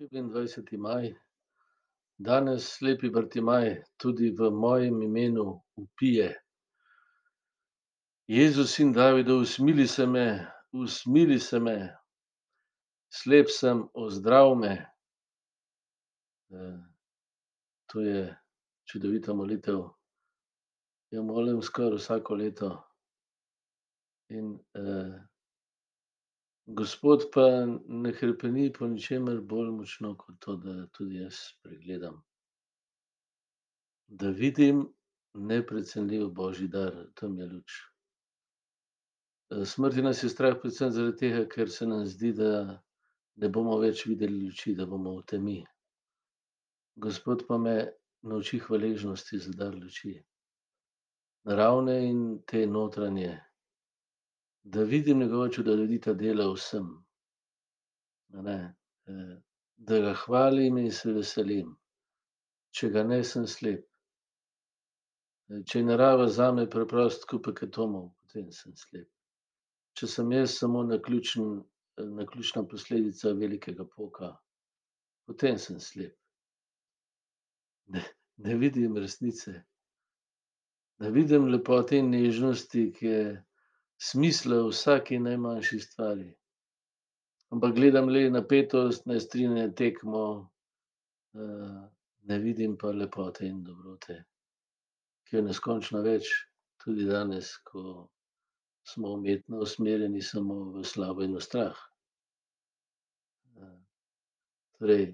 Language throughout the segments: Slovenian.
Sedemindvajseti maj, danes slepi Bartimaj tudi v mojem imenu vpije. Jezus, sin Davidov, usmili se me, usmili se me. Slep sem, ozdrav me. to je čudovita molitev. Jo molim skoraj vsako leto. In, Gospod pa ne hrepeni po ničemer bolj močno kot to, da tudi jaz spregledam. Da vidim neprecenljiv božji dar, tem je luč. smrti nas je strah predvsem zaradi tega, ker se nam zdi, da ne bomo več videli luči, da bomo v temi. Gospod pa me nauči hvaležnosti za dar luči. Naravne in te notranje. Da vidim njegova čudovita dela v vsem. Ne, da ga hvalim in se veselim. Če ga ne, sem slep. če je narava zame preprost kupek atomov, potem sem slep. Če sem jaz samo naključen, naključna posledica velikega poka, potem sem slep. Ne, ne vidim resnice. Ne vidim lepote in nežnosti, ki je smisel v vsaki najmanjši stvari. Ampak gledam le napetost, nestrinjanje, tekmo, ne vidim pa lepote in dobrote, ki je neskončno več, tudi danes, ko smo umetno usmerjeni samo v slavo in v strah. Torej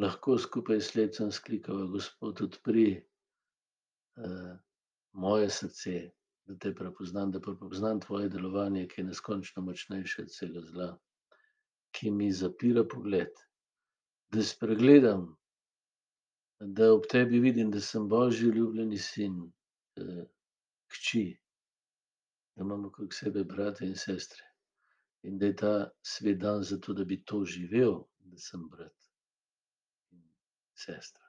lahko skupaj s sledcem vzklikava: Gospod, odpri, moje srce, da te prepoznam, da prepoznam tvoje delovanje, ki je neskončno močnejše od vsega zla. Ki mi zapira pogled. Da spregledam, da ob tebi vidim, da sem božji ljubljeni sin, hči. Da imam okrog sebe brate in sestre. In da je ta svet dan zato, da bi to živel, da sem brat in sestra.